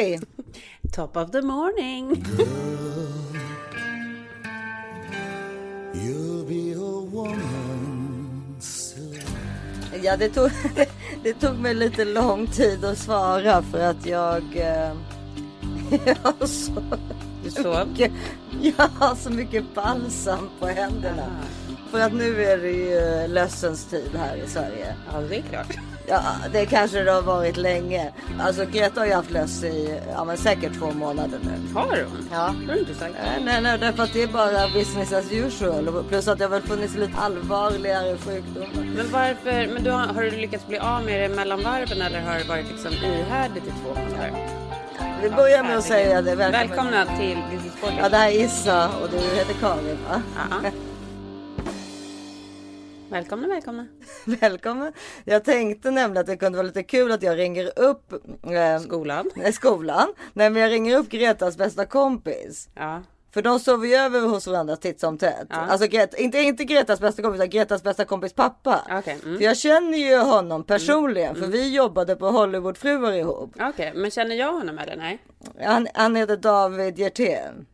Hej! Top of the morning. You'll be a woman soon. Ja, det tog, det tog mig lite lång tid att svara för att jag... Eh, jag, har så Du sov? mycket, jag har så mycket balsam på händerna. För att nu är det ju lössens tid här i Sverige. Ja, det är klart. Ja, det kanske det har varit länge. Alltså Greta har ju haft löss i ja, men säkert två månader nu. Har hon? Ja. Det har du inte sagt. Nej, nej, nej, därför att det är bara business as usual. Plus att det har väl funnits lite allvarligare sjukdomar. Men varför? Men du har, har du lyckats bli av med det mellan varven eller har det varit liksom ihärdigt i två månader? Vi börjar med att säga det. Välkomna, Välkommen. till This is. Ja, det här är Issa och du heter Karin va? Ja. Välkomna, välkomna. Välkommen. Jag tänkte nämligen att det kunde vara lite kul att jag ringer upp eh, Skolan. nej, skolan. Nej, men jag ringer upp Gretas bästa kompis. Ja. För de sover ju över hos varandra titt som tätt. Ja. Alltså Greta, inte, inte Gretas bästa kompis, utan Gretas bästa kompis pappa. Okej. Mm. För jag känner ju honom personligen, för vi jobbade på Hollywoodfruar ihop. Okej, men känner jag honom eller nej? Han, han heter David Hjertén.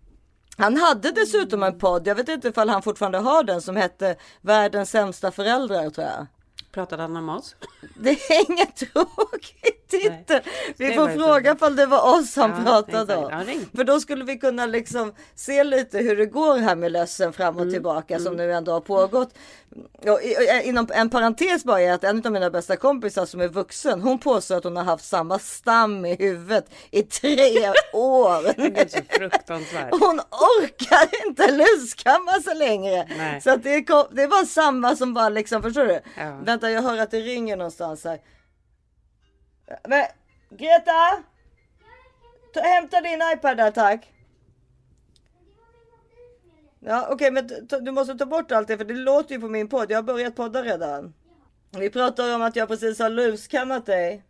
Han hade dessutom en podd, jag vet inte ifall han fortfarande har den, som hette Världens sämsta föräldrar tror jag. Pratade han om oss? Det är inget tråkigt titel. Vi får fråga ifall det var oss han Ja, pratade om. För då skulle vi kunna liksom se lite hur det går här med lössen fram Mm. och tillbaka som nu ändå har pågått. Och inom en parentes bara är att en av mina bästa kompisar som är vuxen, hon påstår att hon har haft samma stam i huvudet i tre år. Det är så fruktansvärt. Hon orkar inte luskamma sig längre. Nej. Så att det, är, det var samma som bara liksom, förstår du? Ja. Vänta, jag hör att det ringer någonstans här. Men, Greta! Ta, hämta din iPad där tack. Ja okej men ta, du måste ta bort allt det för det låter ju på min podd. Jag har börjat podda redan. Vi pratar om att jag precis har luskammat dig.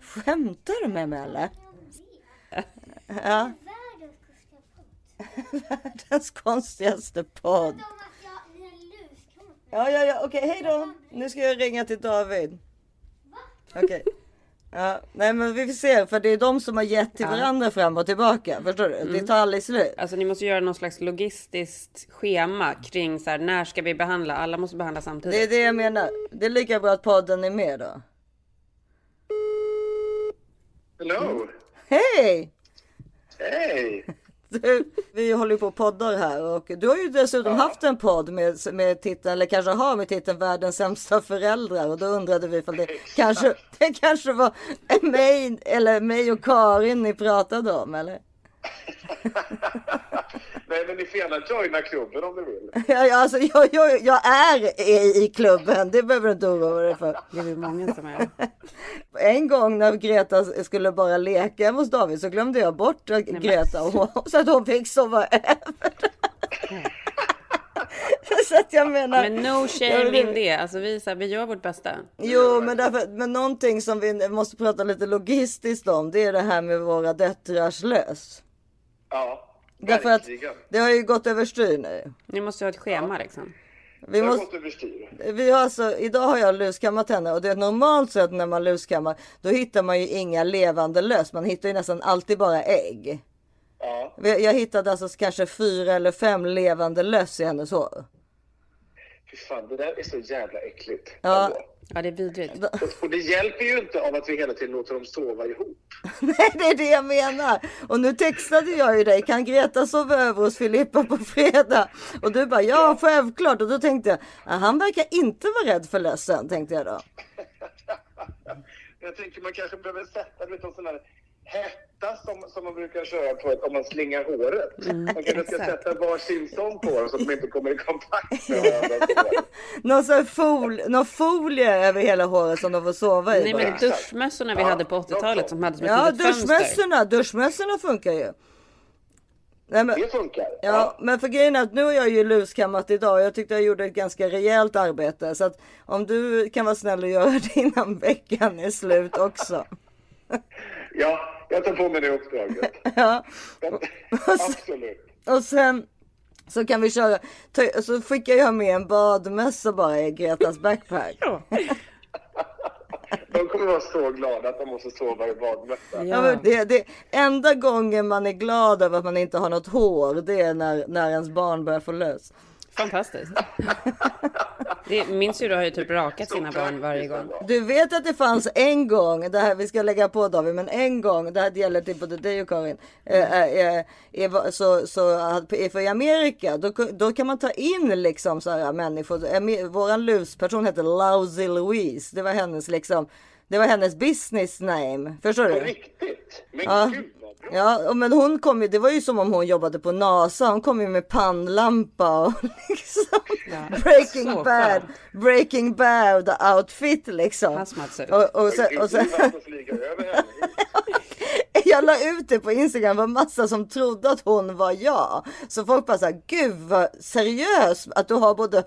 Skämtar du med mig eller? Ja. Världens konstigaste podd. Ja, ja, ja, okej, hej då. Nu ska jag ringa till David. Okej. Ja, nej men vi får se, för det är de som har gett till varandra fram och tillbaka. Förstår du? Det tar aldrig slut. Alltså ni måste göra någon slags logistiskt schema kring så här, när ska vi behandla? Alla måste behandla samtidigt. Det är det jag menar. Det är lika bra att podden är med då. Hello! Hej! Hej! Du, vi håller ju på och poddar här och du har ju dessutom haft en podd med, med titeln, eller kanske har med titeln Världens sämsta föräldrar. Och då undrade vi ifall det kanske, det kanske var mig, eller mig och Karin ni pratade om eller? Nej, men ni får gärna joina klubben om ni vill. Ja, alltså, jag, jag, jag är i, i klubben, det behöver du inte oroa dig för. Det är ju många som är. En gång när Greta skulle bara leka hemma hos David så glömde jag bort Greta och hon, så att hon fick sova över. så att jag menar. Men no shame in det. Alltså vi, så här, vi gör vårt bästa. Jo, men, därför, men någonting som vi måste prata lite logistiskt om, det är det här med våra döttrars lös. Ja, Därför att det har ju gått överstyr nu. Ni måste ha ett schema liksom. Vi måste, vi har alltså, idag har jag luskammat henne och det är normalt sett när man luskammar, då hittar man ju inga levande löss. Man hittar ju nästan alltid bara ägg. Ja. Jag hittade alltså kanske fyra eller fem levande löss i hennes hår. Fy fan, det där är så jävla äckligt. Ja. Ja, det är vidrigt. Och, det hjälper ju inte av att vi hela tiden låter dem sova ihop. Nej, det är det jag menar. Och nu textade jag ju dig. Kan Greta sova över hos Filippa på fredag? Och du bara ja, självklart. Och då tänkte jag, "Ah, han verkar inte vara rädd för lössen, tänkte jag då. Jag tänker man kanske behöver sätta en sån här hetta som, som man brukar köra på om man slingar håret. man kanske ska sätta varsin sån på dem så att de inte kommer i kontakt med varandra. Någon sån här fol, någon folie över hela håret som de får sova i. Nej bara. men duschmössorna vi Ja, hade på de 80-talet så. som hade som ett Ja, litet fönster. duschmössorna, duschmössorna funkar ju. Nej, men, Det funkar. Ja, men för grejen är att nu har jag ju luskammat idag jag tyckte jag gjorde ett ganska rejält arbete. Så att om du kan vara snäll och göra det innan veckan är slut också. Ja, jag tar på mig det uppdraget. Ja, Absolut. och sen så kan vi köra. ta- Så skickar jag med en badmössa bara i Gretas backpack. Ja. De kommer vara så glada att de måste sova i badmössa. Ja, det, det, enda gången man är glad över att man inte har något hår, det är när, när ens barn börjar få lös. Fantastiskt. Det, min syrra har ju typ rakat sina barn varje gång. Du vet att det fanns en gång, det här vi ska lägga på David, men en gång, det här gäller till både dig och Karin, eh, eh, eh, så, så för i Amerika då, då kan man ta in liksom så här människor, våran lusperson heter Lousy Louise, det var hennes liksom, det var hennes business name, förstår På du? riktigt? Men Ja. gud bra. Ja, och men hon kom ju, det var ju som om hon jobbade på NASA. Hon kom ju med pannlampa och liksom Ja, Breaking Bad, skön. Breaking Bad outfit liksom. Hazmat-suit. Och, och Men sen, och sen, jag la ut det på Instagram, det var massa som trodde att hon var jag. Så folk bara såhär, gud vad seriös att du har både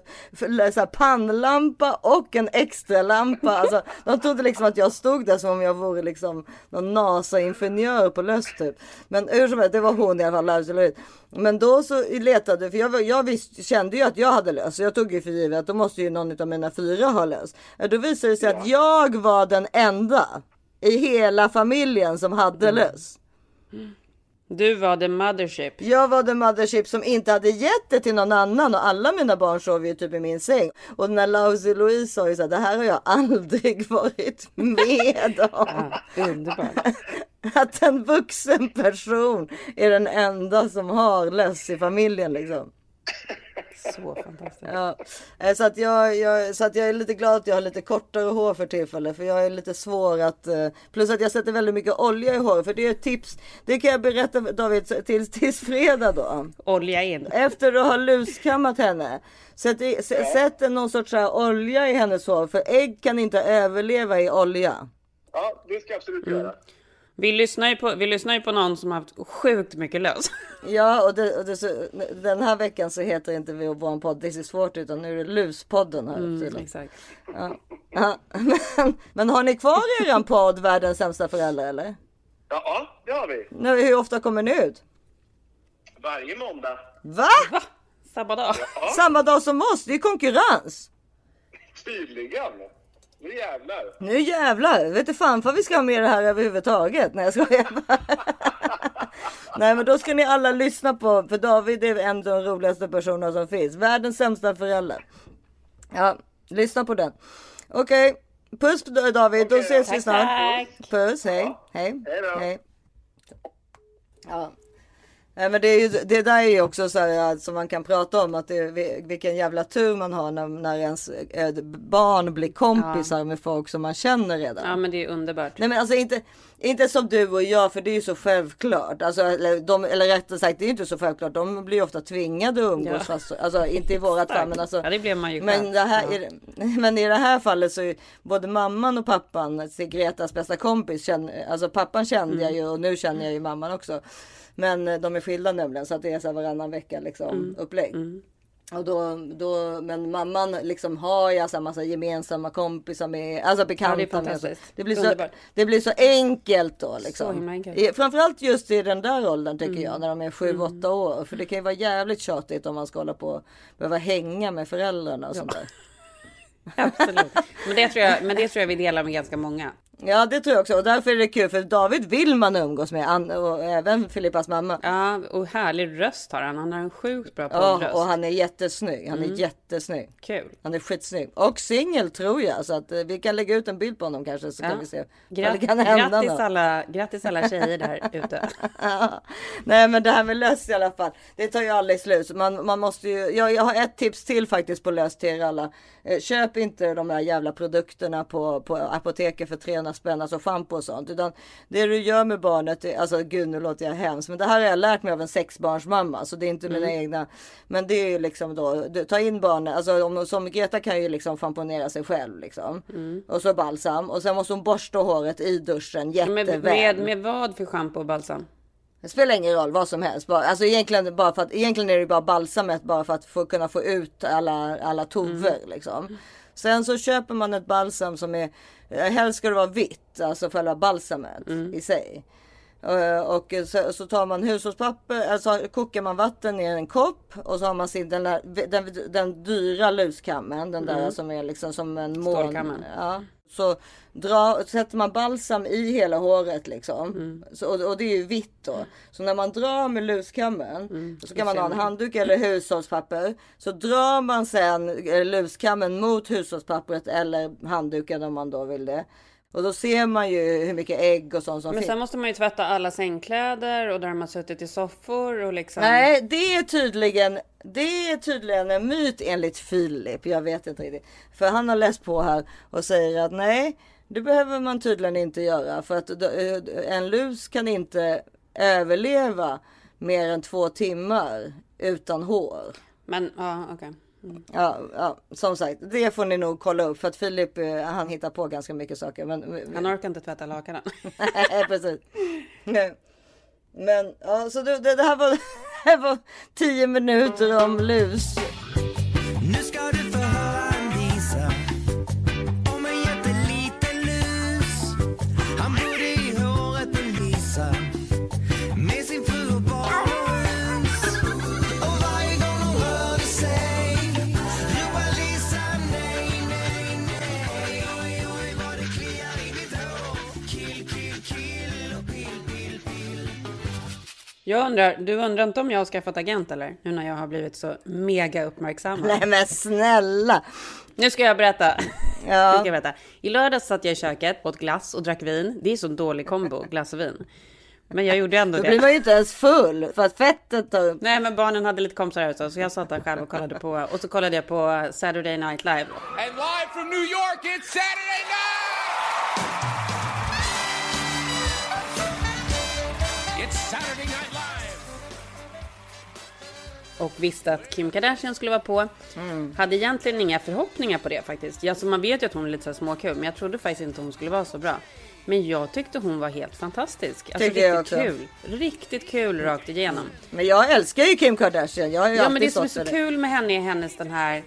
så pannlampa och en extra lampa. Alltså, de trodde liksom att jag stod där som om jag vore liksom någon NASA-ingenjör på löst typ. Men hur som helst, det var hon i alla fall. Louise. Men då så letade, för jag, jag visst, kände ju att jag hade lös. Så jag tog ju för givet att då måste ju någon av mina fyra ha lös. Ja, Då visade det sig att jag var den enda i hela familjen som hade lös. Du var the mothership. Jag var the mothership som inte hade gett det till någon annan och alla mina barn sov ju typ i min säng. Och när Lousy Louise sa ju så här, det här har jag aldrig varit med om. Ja, underbart. Att en vuxen person är den enda som har löss i familjen liksom. Så fantastiskt. Ja, eh, så att jag, jag, så att jag är lite glad att jag har lite kortare hår för tillfället. För jag är lite svår att... eh, Plus att jag sätter väldigt mycket olja i håret. För det är ett tips. Det kan jag berätta David tills, tills fredag då. Olja in. Efter att ha luskammat henne. Sätt, i, s- sätt en någon sorts olja i hennes hår. För ägg kan inte överleva i olja. Ja, det ska jag absolut Mm. göra. Vi lyssnar, ju på, vi lyssnar ju på någon som har haft sjukt mycket lös. Ja, och, det, och det, så, den här veckan så heter inte vi vår podd This is svårt utan nu är det luspodden här Mm, exakt. Ja, ja, men, men har ni kvar eran podd Världens sämsta föräldrar eller? Ja, ja, det har vi. Nu, hur ofta kommer ni ut? Varje måndag. Va? Va? Samma dag? Samma dag som oss? Det är konkurrens. Tydligen. Nu jävlar. Nu jävlar, vet du fan vad vi ska ha med det här överhuvudtaget? Nej jag skojar. Nej men då ska ni alla lyssna på, för David är en av de roligaste personerna som finns. Världens sämsta förälder. Ja, lyssna på den. Okej, puss på dig, David, då Okej, ses vi tack, snart. tack. Puss, hej. Hej. Hej då. Hej. Ja. Nej, men det, är ju, det där är ju också så här som man kan prata om att det, är- vilken jävla tur man har när, när ens eh, barn blir kompisar med folk som man känner redan. Ja men det är underbart. Nej men alltså inte, inte som du och jag för det är ju så självklart. Alltså, eller, de, eller rättare sagt det är ju inte så självklart. De blir ju ofta tvingade att umgås. Ja. Fast, alltså inte i vårat fall men alltså. Ja det blev man ju Men, själv. det här, ja. i det- men i det här fallet så är både mamman och pappan Gretas bästa kompis. Känner, alltså pappan kände Mm. jag ju och nu känner jag ju mamman också. Men eh, de är skilda nämligen så att det är så här varannan vecka liksom Mm. upplägg. Och då, då, men mamman liksom har jag så här massa gemensamma kompisar med, alltså bekanta med. fantastiskt. Det blir, så, det blir så enkelt då liksom. Så enkelt. I, framförallt just i den där åldern tycker Mm. jag, när de är 7-8 år. För det kan ju vara jävligt tjatigt om man ska hålla på behöva hänga med föräldrarna och sånt där. Absolut. Men det, tror jag, men det tror jag vi delar med ganska många. Ja det tror jag också och därför är det kul för David vill man umgås med och även Filippas mamma. Ja och härlig röst har han. Han har en sjukt bra Ja poddröst. och han är jättesnygg. Han är Mm. jättesnygg. Kul. Han är skitsnygg och singel tror jag så att eh, vi kan lägga ut en bild på honom kanske så Ja. kan vi se vad Gra- det kan hända. grattis, då. alla, grattis alla tjejer där ute. Ja. Nej men det här med löss i alla fall. Det tar ju aldrig slut. Man, man måste ju, jag, jag har ett tips till faktiskt på löss till er alla. Eh, köp inte de här jävla produkterna på, på apoteket för 300 spänn, alltså schampo och sånt. Utan det du gör med barnet, är- alltså gud nu låter jag hemskt. Men det här har jag lärt mig av en sexbarnsmamma. Så det är inte mina egna. Men det är ju liksom då, du, ta in barnet, alltså om, som Greta kan ju liksom schamponera sig själv liksom. Och så balsam. Och sen måste hon borsta håret i duschen jätteväl. Med, med, med vad för schampo och balsam? Det spelar ingen roll vad som helst. Bara, alltså egentligen, bara för att, egentligen är det bara balsamet bara för att få, kunna få ut alla, alla tover. Liksom. Sen så köper man ett balsam som är, helst ska det vara vitt, alltså själva balsamet i sig. Eh, Och så, så tar man hushållspapper, alltså kokar man vatten i en kopp och så har man sin, den, där, den, den dyra luskammen, den där som är liksom som en mån. Stålkammen. Ja. Så dra, sätter man balsam i hela håret liksom. Så, och, och det är ju vitt då. Så när man drar med luskammen så kan man ha en handduk eller hushållspapper. Så drar man sen eh, luskammen mot hushållspappret eller handduken om man då vill det. Och då ser man ju hur mycket ägg och sånt som Men finns. sen måste man ju tvätta alla sängkläder och där de har suttit i soffor och liksom. Nej, det är tydligen det är tydligen en myt enligt Filip. Jag vet inte riktigt. För han har läst på här och säger att nej, det behöver man tydligen inte göra. För att d- en lus kan inte överleva mer än två timmar utan hår. Men ja, okej. Ja, ja, som sagt, det får ni nog kolla upp för att Filip eh, han hittar på ganska mycket saker. Men, Han orkar inte tvätta lakanen. Nej, precis. Men ja, så det, det, det här var, det här var tio minuter om lus. Jag undrar, du undrar inte om jag har skaffat agent eller? Nu när jag har blivit så mega uppmärksammad. Nej men snälla. Nu ska jag berätta. Ja. Nu ska jag berätta. I lördags satt jag i köket, åt glass och drack vin. Det är så dålig kombo, glass och vin. Men jag gjorde ändå Då blir det. man ju inte ens full för att fettet tar upp. Nej, men barnen hade lite kompisar här så, så jag satt där själv och kollade på. Och så kollade jag på Saturday Night Live. And live from New York, it's Saturday night! Och visste att Kim Kardashian skulle vara på. Hade egentligen inga förhoppningar på det faktiskt. Alltså, man vet ju att hon är lite så småkul, men jag trodde faktiskt inte hon skulle vara så bra. Men jag tyckte hon var helt fantastisk. Alltså jag riktigt kul. Riktigt kul rakt igenom. Men jag älskar ju Kim Kardashian. Jag har ju Ja, men det som är så det. kul med henne är hennes den här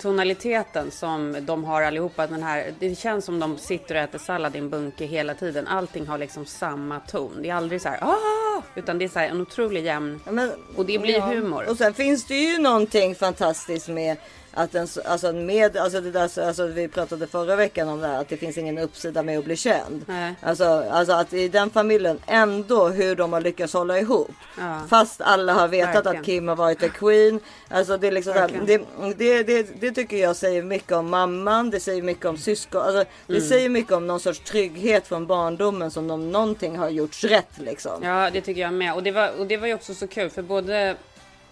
tonaliteten som de har allihopa. Den här, det känns som de sitter och äter sallad i en bunke hela tiden. Allting har liksom samma ton. Det är aldrig så här ah! Utan det är så här en otroligt jämn. Men- Och det blir ja. humor. Och sen finns det ju någonting fantastiskt med att en, alltså med, alltså det där, alltså vi pratade förra veckan om det här, att det finns ingen uppsida med att bli känd. Nej. Alltså, alltså att i den familjen ändå hur de har lyckats hålla ihop. Ja. Fast alla har vetat Verkligen. att Kim har varit the queen. Alltså det är liksom Verkligen. det, det, det, det tycker jag säger mycket om mamman. Det säger mycket om syskon. Alltså, det Mm. säger mycket om någon sorts trygghet från barndomen som om någonting har gjorts rätt liksom. Ja, det tycker jag med. Och det var, och det var ju också så kul för både,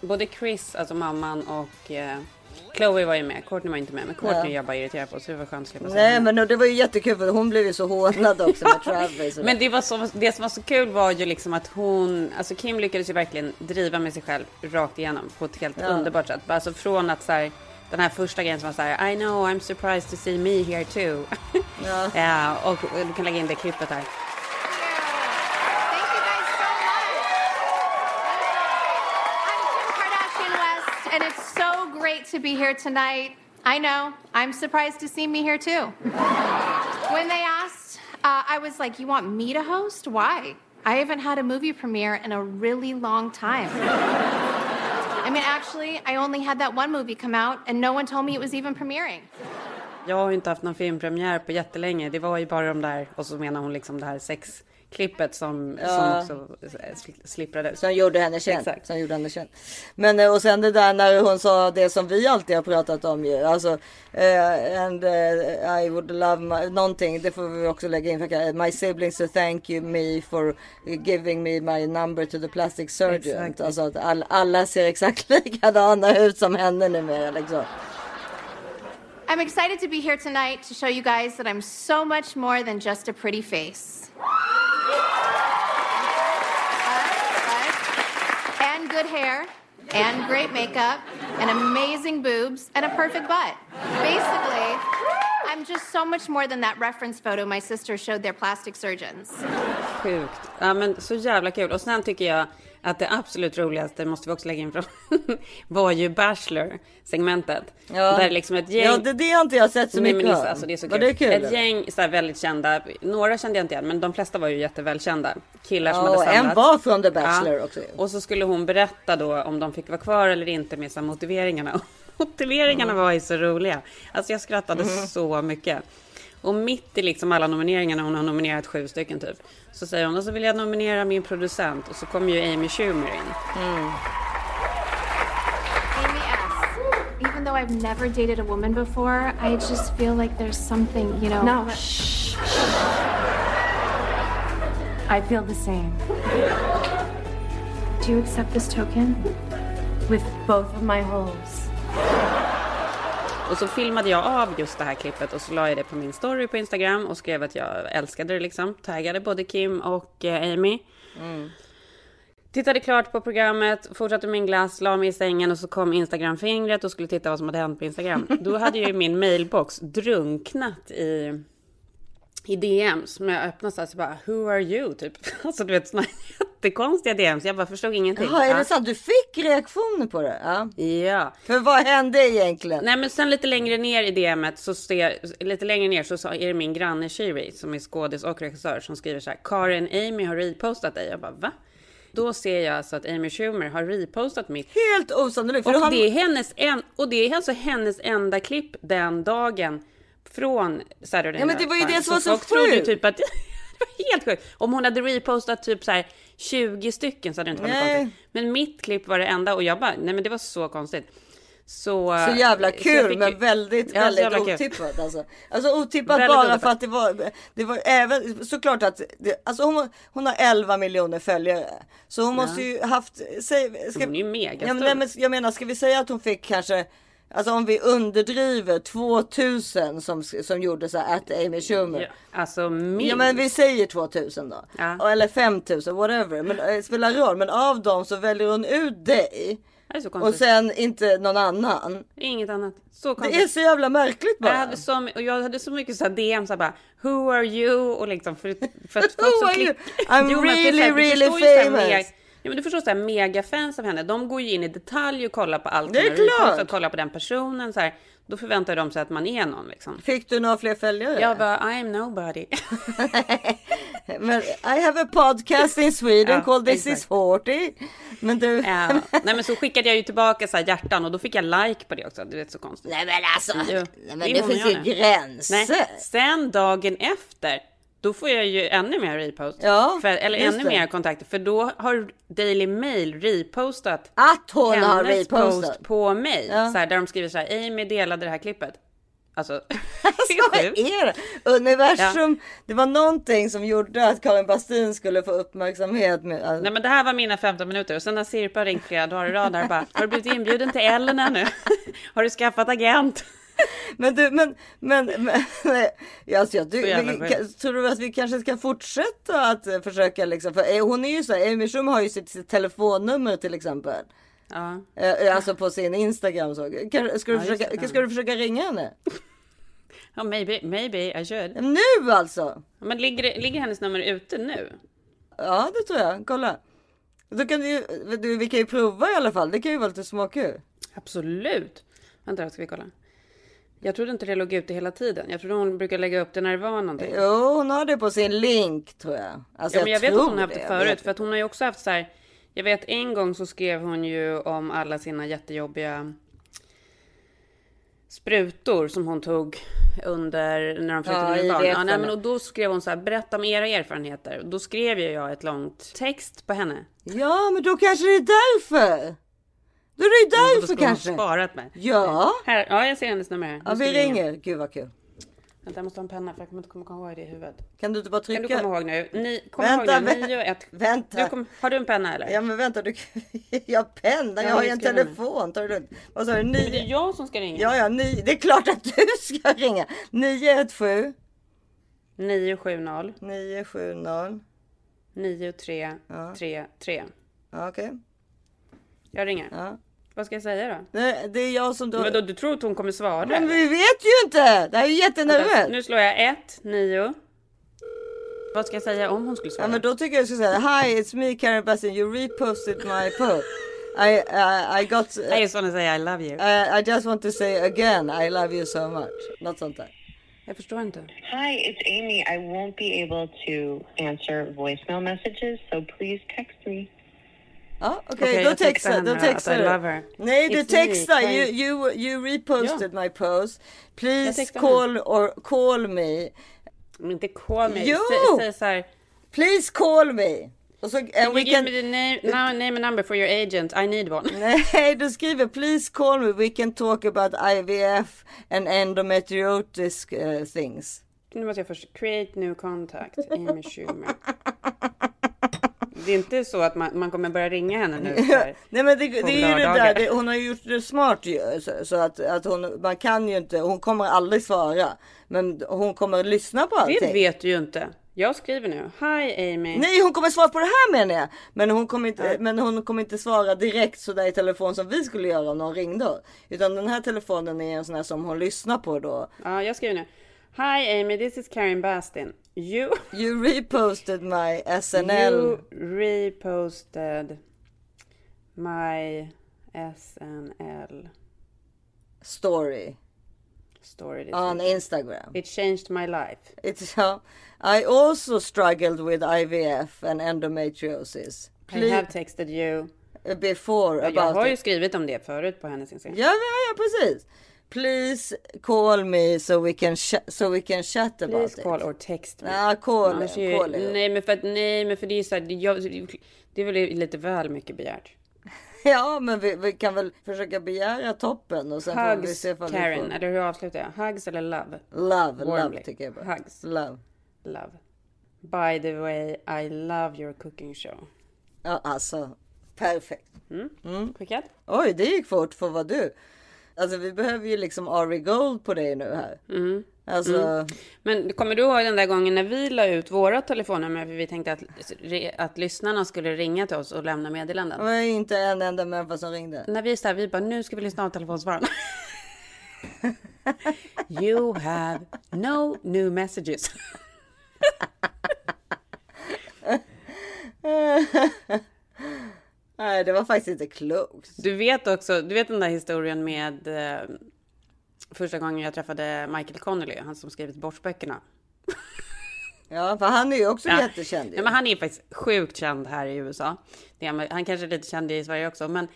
både Chris, alltså mamman och eh, Chloe var ju med. Courtney var inte med, men Courtney Ja. jag bara irriterad på så det var skönt att slippa Nej men det var ju jättekul för hon blev ju så hånad också med Travis. Men det, var så, det som var så kul var ju liksom att hon, alltså Kim lyckades ju verkligen driva med sig själv rakt igenom på ett helt Ja. underbart sätt. Alltså från att så här, den här första grejen som var så här, I know I'm surprised to see me here too. Ja. ja, och du kan lägga in det klippet här. To be here tonight. I know, I'm surprised to see me here too. When they asked, uh, I was like, You want me to host? Why? I haven't had a movie premiere in a really long time. I mean, actually, I only had that one movie come out, and no one told me it was even premiering. Jag har ju inte haft någon filmpremiär på jättelänge. Det var ju bara de där, och så menar hon liksom det här sexklippet som, Ja. som också sl- slipprades. Som gjorde henne känd. Exakt. Som gjorde henne känd. Men eh, och sen det där när hon sa det som vi alltid har pratat om ju. Alltså eh, and eh, I would love my, någonting. Det får vi också lägga in. För, my siblings to thank you me for giving me my number to the plastic surgeon. Exakt. Alltså att all, alla ser exakt likadana ut som henne numera liksom. I'm excited to be here tonight to show you guys that I'm so much more than just a pretty face. And good hair, and great makeup, and amazing boobs, and a perfect butt. Basically, I'm just so much more than that reference photo my sister showed their plastic surgeons. Sjukt. Ja, men så jävla kul. Och sen tycker jag att det absolut roligaste, måste vi också lägga in från, var ju Bachelor-segmentet. Ja. Där liksom ett gäng... Ja det, det har inte jag sett så mycket av. Alltså det är så Var kul. det kul? Ett gäng så här väldigt kända, några kände jag inte igen, men de flesta var ju jättevälkända. Killar som Ja, hade samlats. en var från The Bachelor Ja. också. Och så skulle hon berätta då om de fick vara kvar eller inte med så här motiveringarna. Motiveringarna Mm. var ju så roliga. Alltså jag skrattade så mycket. Och mitt i liksom alla nomineringarna, hon har nominerat sju stycken typ. Så säger hon, och så vill jag nominera min producent. Och så kommer ju Amy Schumer in. Amy S. Even though I've never dated a woman before, I just feel like there's something, you know. No, shh. I feel the same. Do you accept this token? With both of my holes. Och så filmade jag av just det här klippet och så la jag det på min story på Instagram och skrev att jag älskade det liksom. Taggade både Kim och eh, Amy. Tittade klart på programmet, fortsatte min glass, la mig i sängen och så kom Instagram-fingret och skulle titta vad som hade hänt på Instagram. Då hade ju min mailbox drunknat i, i DMs. Men jag öppnade så här så bara, who are you? Typ. Alltså du vet såna jättekonstiga DMs. Jag bara förstod ingenting. Jaha, är det Ja. sant? Du fick reaktioner på det? Ja. Ja. För vad hände egentligen? Nej men sen lite längre ner i DMet så ser, lite längre ner så är det min granne Shiri som är skådis och regissör som skriver så här. Karin Amy har repostat dig. Jag bara va? Då ser jag alltså att Amy Schumer har repostat mitt. Helt osannolikt. Och har... det är hennes, en, och det är alltså hennes enda klipp den dagen från Saturday Ja, men Night det var ju det som var så folk trodde sjukt. typ att det var helt sjukt. Om hon hade repostat typ så här 20 stycken så hade det inte varit Nej. konstigt. Men mitt klipp var det enda och jag bara, nej men det var så konstigt. Så, Så jävla så kul fick men väldigt, Ja, så väldigt kul. otippat alltså. Alltså otippat Väldigt bara otippat. för att det var, det var även såklart att, det, alltså hon, hon har 11 miljoner följare. Så hon måste ju haft, säg, ska, Hon är ju megastor. ja, men jag menar, ska vi säga att hon fick kanske Alltså om vi underdriver 2000 som, som gjorde så här att Amy Schumer. Ja, alltså minst. Ja men vi säger 2000 då. Ja. Eller 5000 whatever. Men det spelar roll. Men av dem så väljer hon ut dig. Så Och sen inte någon annan. Inget annat. Så Det är så jävla märkligt bara. Jag hade, så, och jag hade så mycket så här DM så här bara Who are you? Och liksom för, för att folk you? klick- I'm Jo, really, så really så famous. Meg, ja, men du förstår så här megafans av henne. De går ju in i detalj och kollar på allt Det är klart. kollar på den personen så här. Då förväntar de sig att man är någon liksom. Fick du några fler följare? Jag bara I'm nobody. Men I have a podcast in Sweden Ja, called This exakt. is 40. Men du. Ja. Nej men så skickade jag ju tillbaka så här hjärtan och då fick jag like på det också. Du vet så konstigt. Nej men alltså. Jo, Nej, men det det finns ju gränser. Nej, sen dagen efter, då får jag ju ännu mer repost. Ja, för, eller ännu det. mer kontakter, för då har Daily Mail repostat Att hon har hennes repostat. post på mig. Ja. Så här, där de skriver så här, Amy delade det här klippet. Alltså, Alltså, vad är det? Universum. Det var någonting som gjorde att Karin Bastin skulle få uppmärksamhet. Med, alltså, Nej men det här var mina 15 minuter och sen har Sirpa ringt flera dagar i rad och bara, har du blivit inbjuden till Ellen nu? har du skaffat agent? Men du, men, men, men alltså, jag, du, vi, tror du att vi kanske ska fortsätta att eh, försöka liksom, för eh, hon är ju så här, Amy Schumer har ju sitt, sitt telefonnummer till exempel. Ja. Eh, Alltså på sin Instagram så. Kan, ska, du Ja, försöka, ska du försöka ringa henne? ja, maybe, maybe I should. Nu alltså! Men ligger, ligger hennes nummer ute nu? Ja det tror jag, kolla. Då kan du, du, vi kan ju prova i alla fall, det kan ju vara lite småkul. Absolut. Vänta ska vi kolla. Jag trodde inte det låg ute hela tiden. Jag trodde hon brukar lägga upp det när det var någonting. Jo hon har det på sin link tror jag. Alltså, Ja, men jag vet att hon har haft det jag förut. För att hon har ju också haft så här. Jag vet en gång så skrev hon ju om alla sina jättejobbiga sprutor som hon tog under när de födde Ja, ja, i barn. Ja, nej, vetarna. men och då skrev hon så här, berätta om era erfarenheter. Då skrev ju jag ett långt text på henne. Ja men då kanske det är därför. Då är det Då därför hon kanske. sparat mig. Ja. Här, ja, jag ser hennes nummer här. Ja vi ringer. Gud vad kul. Vänta, jag måste ha en penna för jag kommer inte komma ihåg det i huvudet. Kan du inte bara Kan du trycka? komma ihåg nu? Ni, kom Vänta, ihåg nu, vä- 9 och 1. vänta. Du kom, har du en penna eller? Ja men vänta, du... jag har penna, jag Ja, har ju en telefon. Ta det lugnt. Vad sa du? Men det är jag som ska ringa. Ja ja, ni... det är klart att du ska ringa. 917 970 970. 9333. Ja, okej. Jag ringer. Ja. Vad ska jag säga då? Nej, det är jag som då... Men då, du tror att hon kommer svara? Men vi vet ju inte! Det här är ju jättenervöst. Nu slår jag 1, 9. Vad ska jag säga om hon skulle svara? Ja men då tycker jag jag ska säga Hi it's me Karen Bastin, you reposted my post. I, I, I got... I just wanna say I love you. I, I just want to say again I love you so much. Något sånt där. Jag förstår inte. Hi, it's Amy. I won't be able to answer voicemail messages, so please text me. Ja, okej, textar textar, henne då textar du. her. Nej, du textar. You, you, you reposted my post. Please textar call or call me. Men inte call me. Jo! Säg, så här. Please call me. Och så, and Can we you give can... me the name, no, name and number for your agent? I need one. Nej, du skriver please call me. We can talk about IVF and endometriosis uh, things. Nu måste jag först create new contact. Amy Schumer. Det är inte så att man, man kommer börja ringa henne nu. Här. Nej men det, det är ju det där, hon har gjort det smart ju. Så, så att, att hon, man kan ju inte, hon kommer aldrig svara. Men hon kommer lyssna på allting. Det vet du ju inte. Jag skriver nu. Hi Amy. Nej hon kommer svara på det här menar jag. Men hon kommer inte, men hon kommer inte svara direkt sådär i telefon som vi skulle göra om någon ringde. Utan den här telefonen är en sån här som hon lyssnar på då. Ja, jag skriver nu. Hi Amy, this is Karen Bastin. You, You reposted my SNL. you reposted my SNL story story. on week. Instagram. It changed my life. It's uh, I also struggled with IVF and endometriosis. I have texted you. before Jag about har ju it. skrivit om det förut på hennes Instagram. Ja, ja, ja, precis. Please call me so we can so we can chat about Please it. call or text me. Ja, call, Annars call, är- call. nej, men för att, nej, men för det är så här, det- jag, det är väl lite väl mycket begärt. Ja, men vi, vi kan väl försöka begära toppen och sen får vi Hugs se ifall vi Karen, får... eller hur avslutar jag? Hugs eller love? Love, love Warmly. tycker jag bara. Hugs. Love. Love. By the way, I love your cooking show. Ja, alltså. Perfekt. Skickat? Oj, det gick fort för vad du. Alltså vi behöver ju liksom Ari Gold på dig nu här. Mm. Alltså, Men kommer du ihåg den där gången när vi la ut våra telefonnummer för vi tänkte att, att lyssnarna skulle ringa till oss och lämna meddelanden? det var inte en enda människa som ringde. När vi sa vi bara nu ska vi lyssna av telefonsvararen. you have no new messages. Nej, det var faktiskt inte klokt. Du vet också, du vet den där historien med eh, första gången jag träffade Michael Connolly, han som skrivit borstböckerna. Ja, för han är ju också Ja. jättekänd. Ja, men han är faktiskt sjukt känd här i USA. Är, han kanske är lite känd i Sverige också, men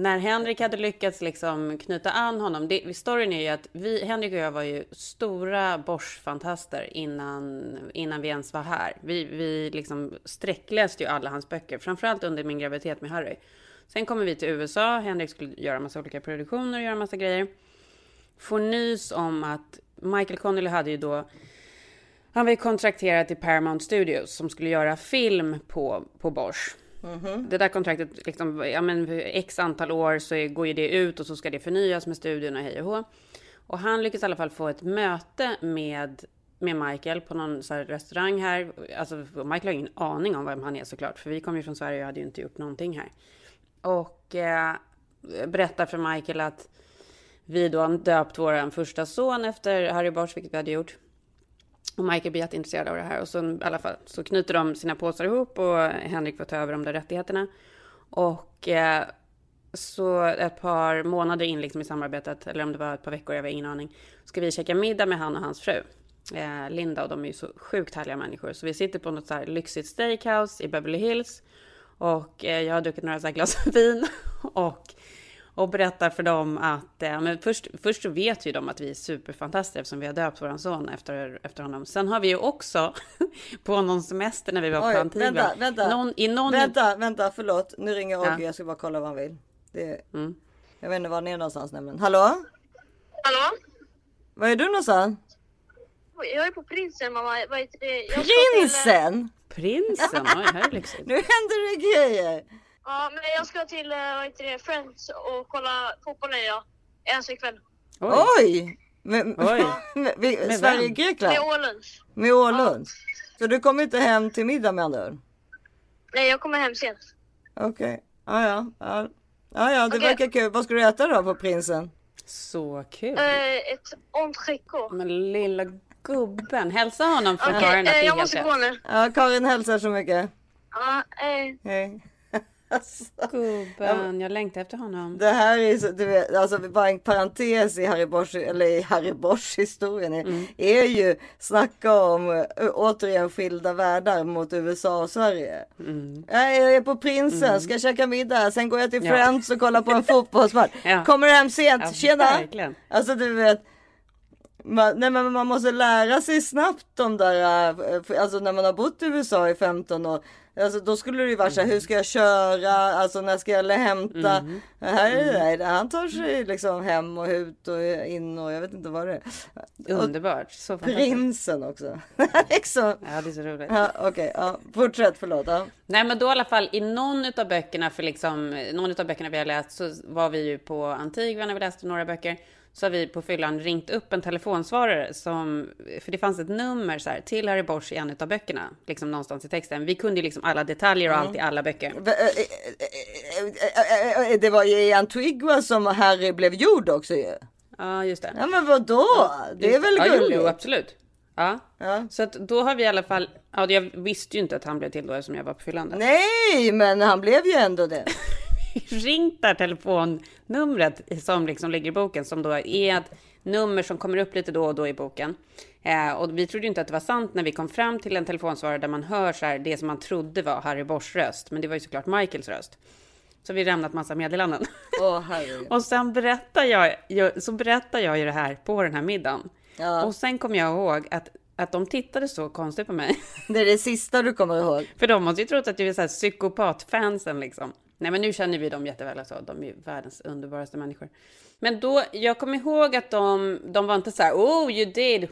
när Henrik hade lyckats liksom knyta an honom. Det, storyn är ju att vi, Henrik och jag var ju stora Bosch-fantaster innan, innan vi ens var här. Vi, vi liksom sträckläste ju alla hans böcker, framförallt under min graviditet med Harry. Sen kommer vi till USA, Henrik skulle göra massa olika produktioner och göra massa grejer. Får nys om att Michael Connelly hade ju då han var ju kontrakterad till Paramount Studios som skulle göra film på, på Bosch. Mhm. Det där kontraktet, liksom, ja men x antal år så går ju det ut och så ska det förnyas med studion och hej och hå. Och han lyckas i alla fall få ett möte med, med Michael på någon så här restaurang här. Alltså Michael har ingen aning om vem han är såklart, för vi kommer ju från Sverige och hade ju inte gjort någonting här. Och eh, berättar för Michael att vi då har döpt vår första son efter Harry Bosch, vilket vi hade gjort. Och Michael blir jätteintresserad av det här och så, i alla fall, så knyter de sina påsar ihop och Henrik får ta över de där rättigheterna. Och eh, så ett par månader in liksom i samarbetet, eller om det var ett par veckor, jag har ingen aning, ska vi käka middag med han och hans fru. Eh, Linda och de är ju så sjukt härliga människor. Så vi sitter på något så här lyxigt steakhouse i Beverly Hills. Och eh, jag har druckit några så här glas vin. Och och berättar för dem att, eh, men först, först så vet ju de att vi är superfantastiska eftersom vi har döpt våran son efter, efter honom. Sen har vi ju också på någon semester när vi var på Oj, Antigua. vänta, vänta. Någon, i någon, Vänta, vänta, förlåt. Nu ringer Ogge. Ja. Jag ska bara kolla vad han vill. Det... Mm. Jag vet inte var han är någonstans nämligen. Hallå? Hallå? Var är du någonstans? Jag är på Prinsen mamma. Vad heter det? Jag ska till, Prinsen! Prinsen, oj, här är lyxigt. Nu händer det grejer. Ja, men jag ska till eh, vad heter det, Friends och kolla fotboll är jag. En ikväll. Oj. Oj! Med, Oj. med, med, vem? Sverige-Grekland? Med Ålunds. Med Ålund? Så du kommer inte hem till middag med andra? Nej, jag kommer hem sent. Okej. Ja, ja. Ja, ja, ja det Okej. verkar kul. Vad ska du äta då på Prinsen? Så kul. Eh, ett entrecote. Men lilla gubben, hälsa honom från Okej, Karin att eh, är jag måste gå nu. Ja, Karin hälsar så mycket. Ja, eh, Hej. Gubben, jag längtar efter honom. Det här är så, du vet, alltså bara en parentes i Harry Bosch, eller i Harry Bosch historien är, Mm. är ju snacka om återigen skilda världar mot USA och Sverige. Jag är på Prinsen, ska käka middag, sen går jag till Mm. Ja. Friends och kollar på en fotbollsmatch. Ja. Kommer hem sent, Ja, tjena! verkligen. Alltså du vet. Man, nej, men man måste lära sig snabbt de där, alltså när man har bott i USA i 15 år. Alltså då skulle det ju vara så här, hur ska jag köra, alltså när ska jag hämta? Mm. Här är det, han tar sig liksom hem och ut och in och jag vet inte vad det är. Underbart. Så. Prinsen också. liksom. Ja, det är så roligt. Ja, Okej, ja, fortsätt, förlåt. Ja. Nej, men då i alla fall i någon av böckerna, för liksom någon av böckerna vi har läst så var vi ju på Antigua när vi läste några böcker. Så har vi på fyllan ringt upp en telefonsvarare som, för det fanns ett nummer så här, till Harry Bosch i en av böckerna, liksom någonstans i texten. Vi kunde ju liksom alla detaljer och allt i alla böcker. Eh, eh, eh, Det var ju i Antigua som Harry blev gjord också ju. Ja, just det. Ja men vadå? Det är väl ja, jo, gulligt? jo, absolut. Ja. Ja. Så att då har vi i alla fall, ja, jag visste ju inte att han blev till då eftersom jag var på fyllan. Nej, men han blev ju ändå det. ringt där telefonnumret som liksom ligger i boken som då är ett nummer som kommer upp lite då och då i boken. Eh, och vi trodde ju inte att det var sant när vi kom fram till en telefonsvarare där man hör så här det som man trodde var Harry Boschs röst, men det var ju såklart Michaels röst. Så vi lämnat massa meddelanden. Herregud. och sen berättar jag, jag, så berättar jag ju det här på den här middagen. Ja. Och sen kom jag ihåg att, att de tittade så konstigt på mig. Det är det sista du kommer ihåg. För de måste ju trott att jag är så här psykopatfansen liksom. Nej men nu känner vi dem jätteväl alltså. De är världens underbaraste människor. Men då, jag kommer ihåg att de, de var inte så här oh you did,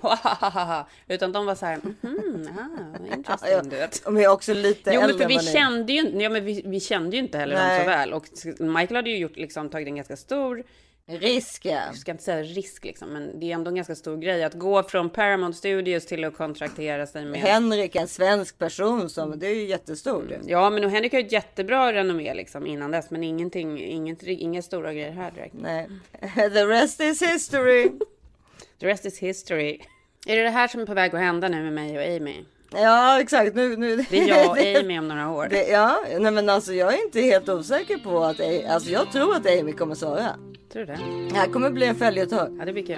utan de var så här mhm, ah, interesting Ja. De är också lite Jo äldre vi än är. kände ju, ja, men vi, vi kände ju inte heller dem Nej. så väl. Och Michael hade ju gjort, liksom, tagit en ganska stor Risk ja. jag ska inte säga risk liksom, men det är ändå en ganska stor grej att gå från Paramount Studios till att kontraktera sig med Henrik, en svensk person som, det är ju jättestort. ju. Ja, men och Henrik har ju ett jättebra renommé liksom innan dess, men ingenting, inget, inga stora grejer här direkt. Nej. The rest is history. The rest is history. Är det det här som är på väg att hända nu med mig och Amy? Ja, exakt. Nu, nu. Det är jag och Amy om några år. Det, ja, nej men alltså jag är inte helt osäker på att, alltså jag tror att Amy kommer svara. Tror du det? Det här kommer bli en följetong. Ja, det blir kul.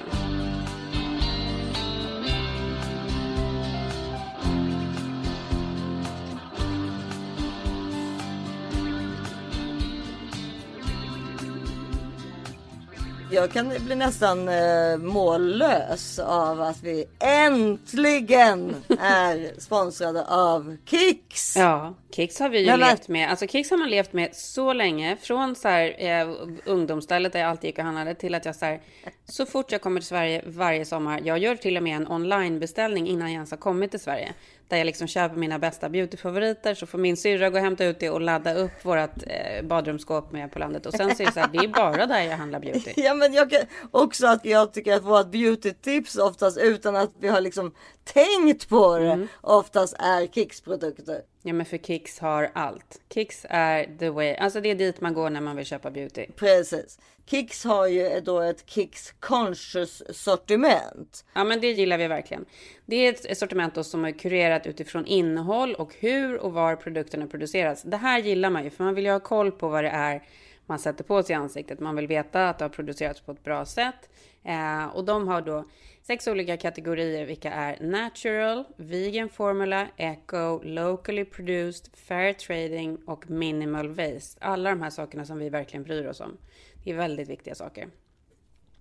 Jag kan bli nästan eh, mållös av att vi äntligen är sponsrade av Kicks. Ja, Kicks har vi ju men- levt med. Alltså Kicks har man levt med så länge. Från så här, eh, ungdomsstället där jag alltid gick och handlade till att jag så här, så fort jag kommer till Sverige varje sommar. Jag gör till och med en onlinebeställning innan jag ens har kommit till Sverige. Där jag liksom köper mina bästa beautyfavoriter. Så får min syrra gå och hämta ut det och ladda upp vårat eh, badrumsskåp med på landet. Och sen så är det så här, det är bara där jag handlar beauty. Ja men jag kan också att jag tycker att vårt beauty-tips oftast utan att vi har liksom tänkt på det Mm. oftast är Kicks produkter. Ja men för Kicks har allt. Kicks är the way, alltså det är dit man går när man vill köpa beauty. Precis. Kicks har ju då ett Kicks conscious sortiment. Ja, men det gillar vi verkligen. Det är ett sortiment då som är kurerat utifrån innehåll och hur och var produkterna produceras. Det här gillar man ju, för man vill ju ha koll på vad det är man sätter på sig i ansiktet. Man vill veta att det har producerats på ett bra sätt. Eh, och de har då sex olika kategorier, vilka är natural, vegan formula, eco, locally produced, fair trading och minimal waste. Alla de här sakerna som vi verkligen bryr oss om. Det är väldigt viktiga saker.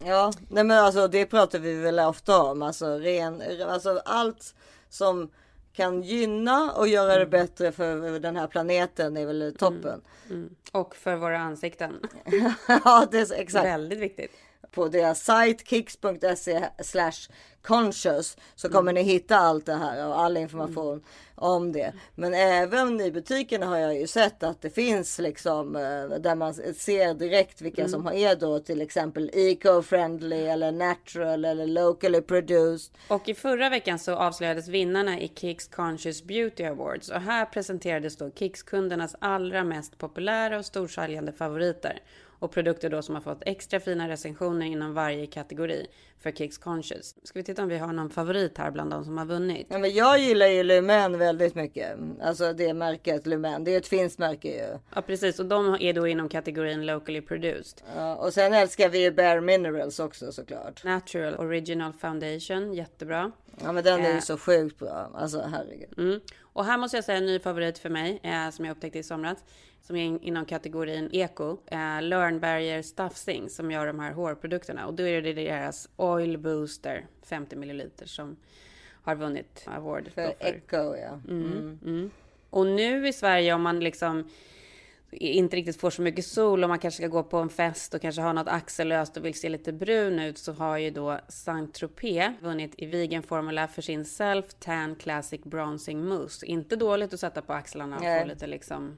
Ja, nej men alltså det pratar vi väl ofta om. Alltså, ren, alltså allt som kan gynna och göra Mm. det bättre för den här planeten är väl toppen. Och för våra ansikten. ja, det är exakt. Väldigt viktigt. På deras sajt kicks.se slash conscious så kommer ni hitta allt det här och all information om det. Men även i butikerna har jag ju sett att det finns liksom eh, där man ser direkt vilka som är då till exempel eco-friendly eller natural eller locally produced. Och i förra veckan så avslöjades vinnarna i Kicks Conscious Beauty Awards och här presenterades då Kicks-kundernas allra mest populära och storsäljande favoriter. Och produkter då som har fått extra fina recensioner inom varje kategori för Kicks Conscious. Ska vi titta om vi har någon favorit här bland de som har vunnit? Ja, men jag gillar ju Lumen väldigt mycket. Alltså det märket Lumen. Det är ett finskt märke ju. Ja, precis. Och de är då inom kategorin locally produced. Ja, och sen älskar vi ju Bare Minerals också såklart. Natural Original Foundation, jättebra. Ja men den är ju Eh. så sjukt bra. Alltså herregud. Mm. Och här måste jag säga en ny favorit för mig eh, som jag upptäckte i somras. Som är in, inom kategorin eko. Eh, Learnberger Stuffsing som gör de här hårprodukterna. Och då är det deras Oil Booster 50 milliliter som har vunnit award. då För Echo ja. Mm. Mm. Och nu i Sverige om man liksom inte riktigt får så mycket sol och man kanske ska gå på en fest och kanske ha något axellöst och vill se lite brun ut så har ju då Saint Tropez vunnit i vegan formula för sin Self Tan Classic Bronzing Mousse. Inte dåligt att sätta på axlarna och Nej. få lite liksom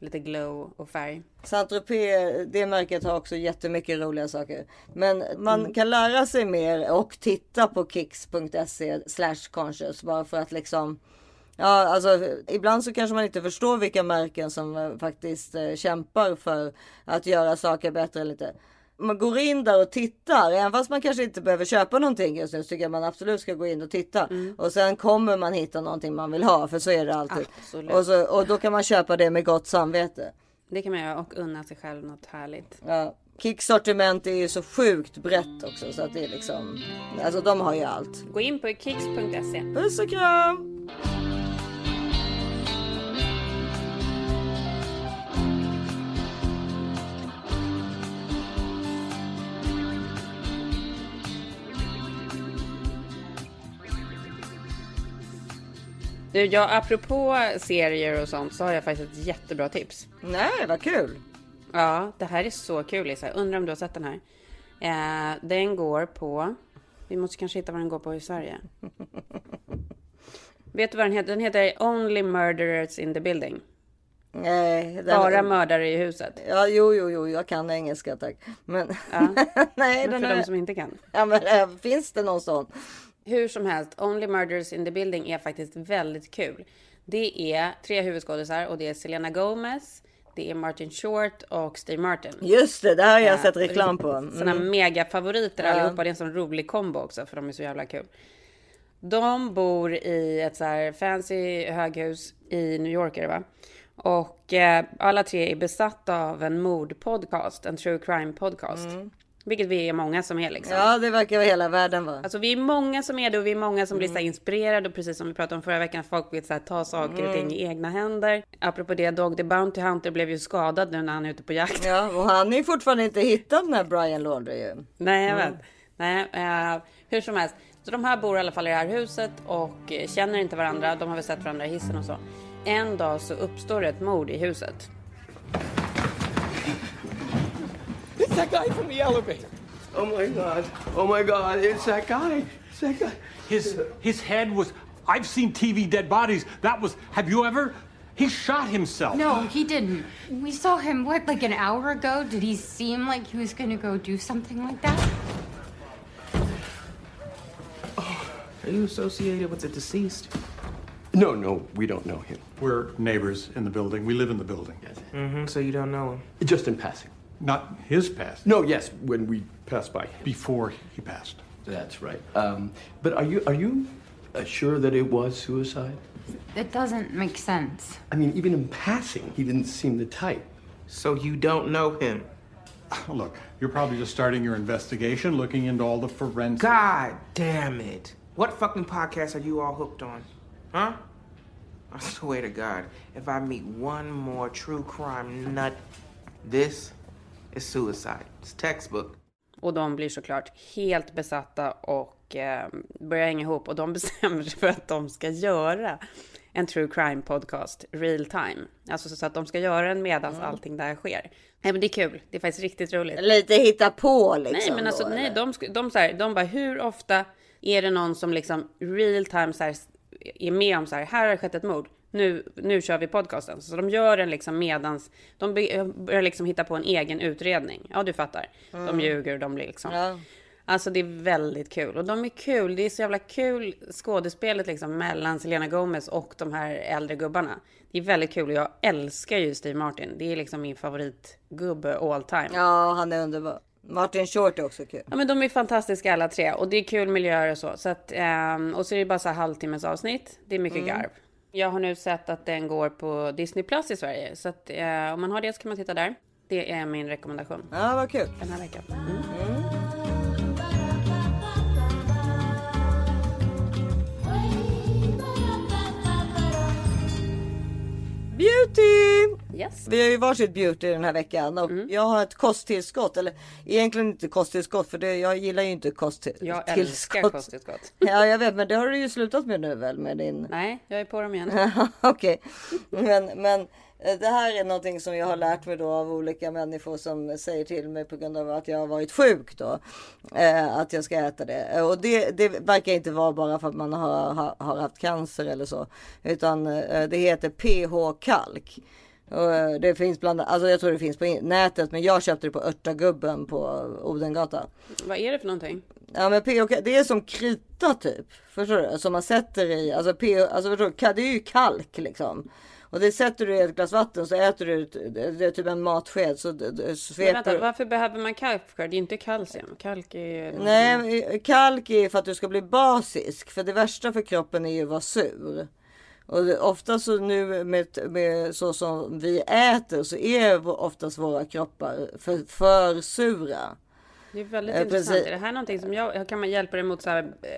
lite glow och färg. Saint-Tropez, det märket har också jättemycket roliga saker. Men man Mm. kan lära sig mer och titta på kicks.se slash conscious bara för att liksom Ja, alltså ibland så kanske man inte förstår vilka märken som eh, faktiskt eh, kämpar för att göra saker bättre lite. Man går in där och tittar, även fast man kanske inte behöver köpa någonting just nu så tycker jag man absolut ska gå in och titta. Mm. Och sen kommer man hitta någonting man vill ha, för så är det alltid. Absolut. Och, så, och då kan man köpa det med gott samvete. Det kan man göra och unna sig själv något härligt. Ja. Kicks sortiment är ju så sjukt brett också så att det är liksom, alltså de har ju allt. Gå in på kicks.se. Puss och kram! Du, ja, apropå serier och sånt så har jag faktiskt ett jättebra tips. Nej, vad kul! Ja, det här är så kul Lisa. Undrar om du har sett den här. Eh, den går på... Vi måste kanske hitta vad den går på i Sverige. Vet du vad den heter? Den heter Only Murderers in the Building. Nej, den- Bara mördare i huset. Ja, jo, jo, jo, jag kan engelska tack. Men Ja. nej, Men för är... de som inte kan. ja, men, äh, finns det någon sån? Hur som helst, Only Murders in the Building är faktiskt väldigt kul. Det är tre huvudskådisar och det är Selena Gomez, det är Martin Short och Steve Martin. Just det, det här har jag Ja, sett reklam på. Såna Mm. megafavoriter Ja. allihopa. Det är en sån rolig kombo också för de är så jävla kul. De bor i ett så här fancy höghus i New York är det va? Och eh, alla tre är besatta av en mordpodcast, en true crime podcast. Vilket vi är många som är liksom. Mm. Ja, det verkar hela världen vara. Alltså vi är många som är det och vi är många som blir så Mm. inspirerade och precis som vi pratade om förra veckan, folk vill så här, ta saker och Mm. ting i egna händer. Apropå det, Dog the Bounty Hunter blev ju skadad nu när han är ute på jakt. Ja, och han är ju fortfarande inte hittat den här Brian Laundrie ju. Nej, jag Mm. vet. Nej, eh, hur som helst. Så de här bor i alla fall i det här huset och eh, känner inte varandra. De har väl sett varandra i hissen och så. En dag så uppstår ett mord i huset. It's that guy from the elevator. Oh my god. Oh my god. It's that guy. It's that guy. His his head was. I've seen TV dead bodies. That was. Have you ever? He shot himself. No, he didn't. We saw him, what, like an hour ago? Did he seem like he was gonna go do something like that? Are you associated with the deceased? No, no, we don't know him. We're neighbors in the building. We live in the building. Mm-hmm. So you don't know him? Just in passing. Not his past. No, yes, when we passed by. Before he passed. That's right. Um, but are you are you uh, sure that it was suicide? It doesn't make sense. I mean, even in passing, he didn't seem the type. So you don't know him? Look, you're probably just starting your investigation, looking into all the forensic. God damn it. What fucking podcast are you all hooked on? Huh? I swear to God, if I meet one more true crime nut, this is suicide. It's textbook. Och de blir såklart helt besatta och eh, börjar hänga ihop. Och de bestämmer sig för att de ska göra en true crime podcast real time. Alltså så att de ska göra den medan Mm. allting där sker. Nej men det är kul. Det är faktiskt riktigt roligt. Lite hitta på liksom. Nej men alltså då, nej, eller? de, sk- de, så här, de bara hur ofta är det någon som liksom real time så här, är med om så här, här har det skett ett mord. Nu, nu kör vi podcasten. Så de gör den liksom medans, de börjar liksom hitta på en egen utredning. Ja du fattar. De Mm. ljuger, de blir liksom. Ja. Alltså det är väldigt kul och de är kul. Det är så jävla kul skådespelet liksom mellan Selena Gomez och de här äldre gubbarna. Det är väldigt kul och jag älskar ju Steve Martin. Det är liksom min favoritgubbe all time. Ja, han är underbar. Martin Short är också kul. Ja men de är fantastiska alla tre och det är kul miljöer och så. så att, ehm, och så är det bara så här halvtimmes avsnitt. Det är mycket Mm. garv. Jag har nu sett att den går på Disney Plus i Sverige. Så att eh, om man har det så kan man titta där. Det är min rekommendation. Ja, vad kul. Den här veckan. Mm. Beauty! Yes. Vi har ju varsitt beauty den här veckan och jag har ett kosttillskott. Eller egentligen inte kosttillskott för det, jag gillar ju inte kosttillskott. Jag älskar kosttillskott. Ja, jag vet, men det har du ju slutat med nu väl med din... Nej, jag är på dem igen. Okej, men, men eh, det här är någonting som jag har lärt mig då av olika människor som säger till mig på grund av att jag har varit sjuk då. Eh, att jag ska äta det. Och det, det verkar inte vara bara för att man har, har, har haft cancer eller så. Utan eh, det heter pH-kalk. Och eh, det finns bland alltså jag tror det finns på nätet men jag köpte det på Örtagubben på Odengata. Vad är det för någonting? Ja men pH, det är som krita typ. Förstår du? Som man sätter i, alltså pH, alltså förstår du? Det är ju kalk liksom. Och det sätter du i ett glas vatten så äter du, det är typ en matsked så d- Men sveper vänta, varför behöver man kalk för? Det är inte kalcium. Kalk är. Nej, men kalk är för att du ska bli basisk. För det värsta för kroppen är ju att vara sur. Och ofta så nu med, med så som vi äter så är oftast våra kroppar för, för sura. Det är väldigt Eh, intressant. precis. Är det här någonting som jag... Kan man hjälpa dig mot så här... eh,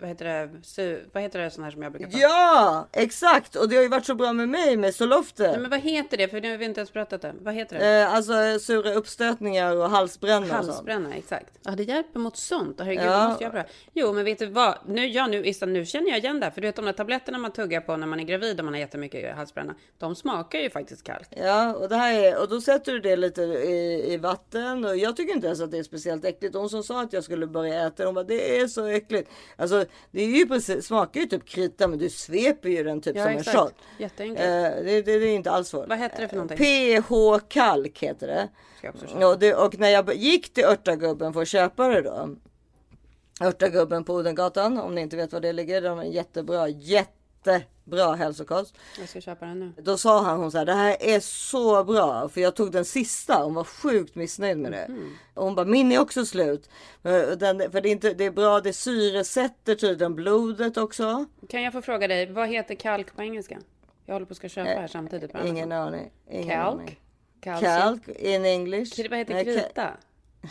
Vad heter det? Su, vad heter det sån här som jag brukar prata Ja, exakt! Och det har ju varit så bra med mig med Solofte. Nej, men vad heter det? För nu har vi inte ens pratat det. Vad heter det? Eh, alltså sura uppstötningar och halsbränna. Halsbränna, exakt. Ja, det hjälper mot sånt. Herregud, Ja. måste jag göra. Jo, men vet du vad? Nu, ja, nu, Issa, nu känner jag igen det. här. För du vet de där tabletterna man tuggar på när man är gravid och man har jättemycket halsbränna. De smakar ju faktiskt kalk. Ja, och det här är, och då sätter du det lite i, i vatten och jag tycker inte ens att det är speciellt äckligt. Hon som sa att jag skulle börja äta, hon bara det är så äckligt. Alltså det är ju precis, smakar ju typ krita men du sveper ju den typ Ja, som exakt. en shot. Jätteenkelt. Eh, det, det, det är inte alls svårt. Vad heter det för någonting? PH-kalk heter det. Och, det. och när jag gick till Örtagubben för att köpa det då. Örtagubben på Odengatan, om ni inte vet var det ligger. De är jättebra, jättebra hälsokost. Jag ska köpa den nu. Då sa han hon så här, det här är så bra. För jag tog den sista, hon var sjukt missnöjd med det. Och hon bara, min är också slut. Eh, Den, för det är, inte, det är bra, det syresätter tydligen blodet också. Kan jag få fråga dig, vad heter kalk på engelska? Jag håller på att ska köpa här samtidigt. på Eh, Ingen aning. Ingen Kalk? aning. Kalk in English. Vad heter krita?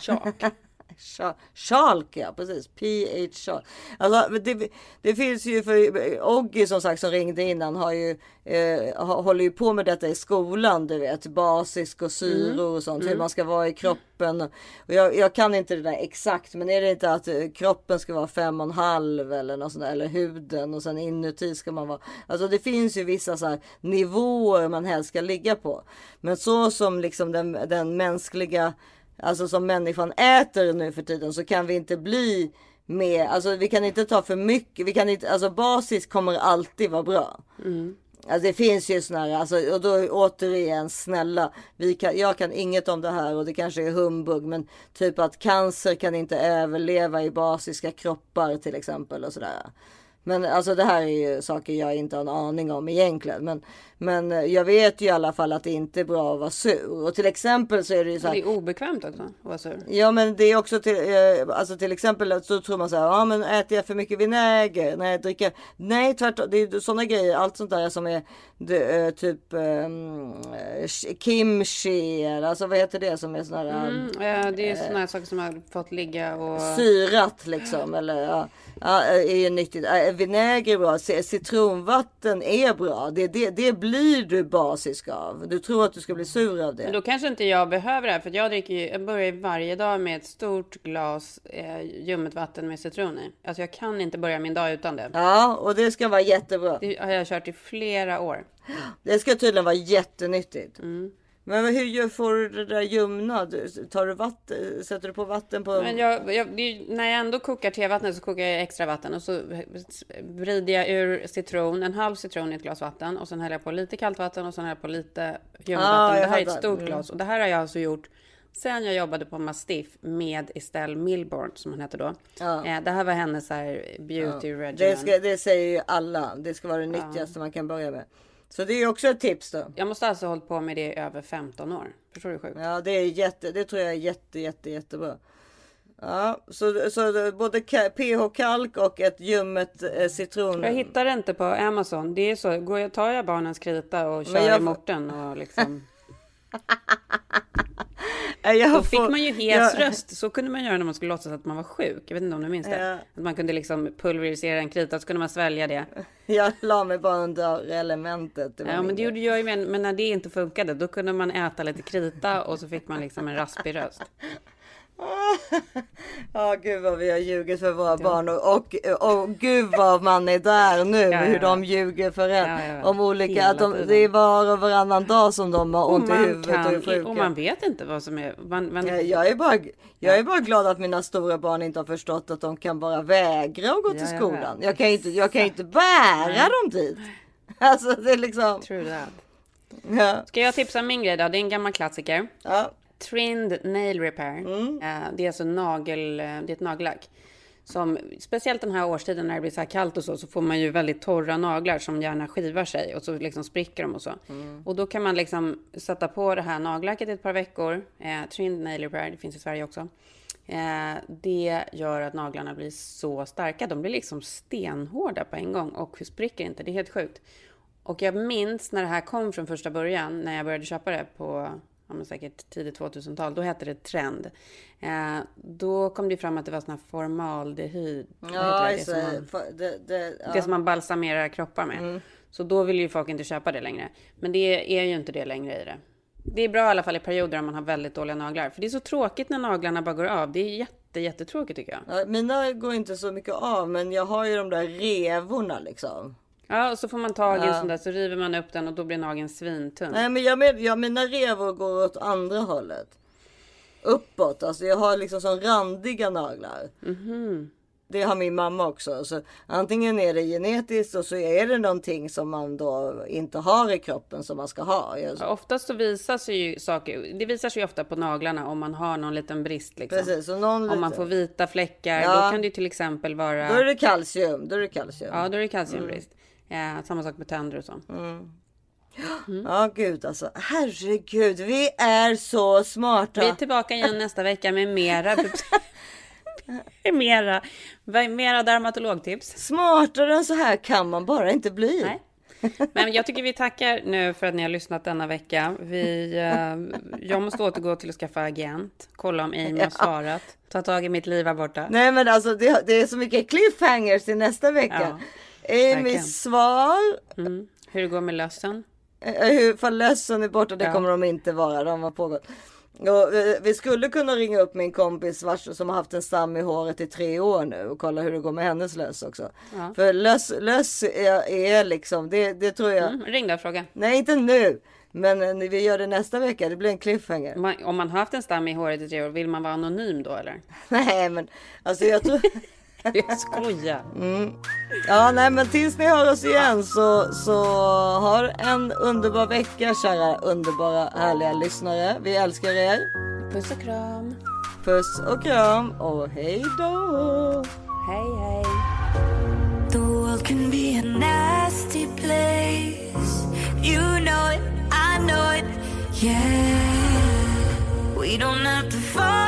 Chalk. Scha- Schalk ja, precis. PH Schalk. Alltså, det, det finns ju för Oggy som sagt som ringde innan har ju eh, håller ju på med detta i skolan. Du vet basisk och syror och sånt. Hur Mm. man ska vara i kroppen. Och jag, jag kan inte det där exakt. Men är det inte att eh, kroppen ska vara fem och en halv eller något sånt där, eller huden och sen inuti ska man vara. Alltså det finns ju vissa så här nivåer man helst ska ligga på. Men så som liksom den, den mänskliga alltså som människan äter nu för tiden så kan vi inte bli mer, alltså vi kan inte ta för mycket, vi kan inte, alltså basis kommer alltid vara bra. Alltså det finns ju såna här, alltså, och då återigen snälla, vi kan, jag kan inget om det här och det kanske är humbug, men typ att cancer kan inte överleva i basiska kroppar till exempel och sådär. Men alltså det här är ju saker jag inte har en aning om egentligen. Men, men eh, jag vet ju i alla fall att det inte är bra att vara sur. Och till exempel så är det ju så här. Det är obekvämt också att vara sur. Ja men det är också till, eh, alltså till exempel så tror man så här, ja men äter jag för mycket vinäger? Nej, dricker, nej tvärtom, det är sådana grejer, allt sånt där som är det, eh, typ um, kimchi, eller alltså vad heter det som är sådana här Mm, eh, det är sådana här saker som har fått ligga och... syrat liksom eller ja, ja, är ju nyttigt. Äh, Vinäger är bra, citronvatten är bra. Det, det, det blir du basisk av. Du tror att du ska bli sur av Men det. då kanske inte jag behöver det här, för jag dricker ju, jag börjar varje dag med ett stort glas eh, ljummet vatten med citron i. Alltså jag kan inte börja min dag utan det. Ja, och det ska vara jättebra. Det har jag kört i flera år. Det ska tydligen vara jättenyttigt. Mm. Men hur gör, får du det där ljumna? Tar du vatten, sätter du på vatten på? Men jag, jag, när jag ändå kokar tevattnet så kokar jag extra vatten och så vrider jag ur citron, en halv citron i ett glas vatten och sen häller jag på lite kallt vatten och sen häller jag på lite ljummet Ah, vatten. Det här är ett stort Mm. glas och det här har jag alltså gjort sen jag jobbade på Mastiff med Estelle Milborn, som hon hette då. Ja. Eh, det här var hennes så här beauty regimen. Det, ska, det säger ju alla. Det ska vara det nyttigaste man kan börja med. Så det är också ett tips då. Jag måste alltså ha hållit på med det i över 15 år. Förstår du sjukt? Ja, det är jätte, det tror jag är jätte, jätte, jättebra. Ja, så, så både ka- pH-kalk och ett ljummet eh, citron. Jag hittar det inte på Amazon. Det är så, går jag, tar jag barnens krita och kör jag i morten och liksom... Jag Då fick man ju hes jag- röst. Så kunde man göra när man skulle låtsas att man var sjuk. Jag vet inte om du minns det? Ja. Att man kunde liksom pulverisera en krita så kunde man svälja det. Jag la mig bara under elementet. Ja, men det gjorde jag ju med. Men när det inte funkade, då kunde man äta lite krita och så fick man liksom en raspig röst. Ja, gud vad vi har ljugit för våra barn och, och, och gud vad man är där nu. Ja, ja, hur ja. de ljuger för en. Ja, ja. Om olika, Hela att de, det är var och varannan dag som de har ont i huvudet och är kan, sjuka. och man vet inte vad som är... Man, man, Ja, Jag är, bara, jag är bara glad att mina stora barn inte har förstått att de kan bara vägra att gå till Ja, skolan. Jag kan inte, jag kan inte bära dem dit. Alltså det är liksom. True that. Ja. Ska jag tipsa om min grej då? Det är en gammal klassiker. Ja. Trimmed Nail Repair. Eh, Det är alltså nagel, eh, det är ett nagellack. Som, speciellt den här årstiden när det blir så här kallt och så, så får man ju väldigt torra naglar som gärna skivar sig och så liksom spricker de och så. Och då kan man liksom sätta på det här nagellacket i ett par veckor. Eh, Trimmed Nail Repair, det finns i Sverige också. Eh, det gör att naglarna blir så starka. De blir liksom stenhårda på en gång och spricker inte. Det är helt sjukt. Och jag minns när det här kom från första början, när jag började köpa det på ja, men säkert tidigt 2000-tal, då hette det Trend. Eh, då kom det fram att det var sån här formaldehyd. Ja, det? Det, som man, det, det, ja. det som man balsamerar kroppar med. Så då vill ju folk inte köpa det längre. Men det är ju inte det längre i det. Det är bra i alla fall i perioder om man har väldigt dåliga naglar. För det är så tråkigt när naglarna bara går av. Det är jätte, jättetråkigt tycker jag. Ja, mina går inte så mycket av, men jag har ju de där revorna liksom. Ja, och så får man tag i en Ja. sån där så river man upp den och då blir nageln svintunn. Nej, men jag med, ja, mina revor går åt andra hållet. Uppåt, alltså jag har liksom som randiga naglar. Mhm. Det har min mamma också. Så antingen är det genetiskt och så är det någonting som man då inte har i kroppen som man ska ha. Jag- Ja, oftast så visar sig ju saker, det visar sig ofta på naglarna om man har någon liten brist. Liksom. Precis, Om man lite- får vita fläckar, Ja. då kan det ju till exempel vara... Då är det kalcium. Då är det kalcium. Ja, då är det kalciumbrist. Eh, samma sak med tänder och så. Mm. Ja, gud alltså. Herregud, vi är så smarta. Vi är tillbaka igen nästa vecka med mera... mera, mera dermatologtips. Smartare än så här kan man bara inte bli. Nej. Men jag tycker vi tackar nu för att ni har lyssnat denna vecka. Vi, eh, jag måste återgå till att skaffa agent. Kolla om Amy har Ja. svarat. Ta tag i mitt liv här borta. Nej men alltså det, det är så mycket cliffhangers till nästa vecka. verkligen. Amys svar. Mm. Hur det går med lössen. Eh, Hur fall lössen är borta, det Ja. kommer de inte vara. De har pågått. Och, eh, vi skulle kunna ringa upp min kompis vars, som har haft en stam i håret i tre år nu och kolla hur det går med hennes löss också. Ja. För löss, löss är, är liksom, det, det tror jag. Mm, ring då fråga. Nej inte nu. Men eh, vi gör det nästa vecka, det blir en cliffhanger. Om man, om man har haft en stam i håret i tre år, vill man vara anonym då eller? Nej men alltså jag tror... Jag skojar. Mm. Ja, nej, men tills ni hör oss igen så, så har en underbar vecka kära underbara härliga lyssnare. Vi älskar er. Puss och kram. Puss och kram och hej då. Hej hej. The world can be a nasty place. You know it, I know it, yeah. We don't have to fall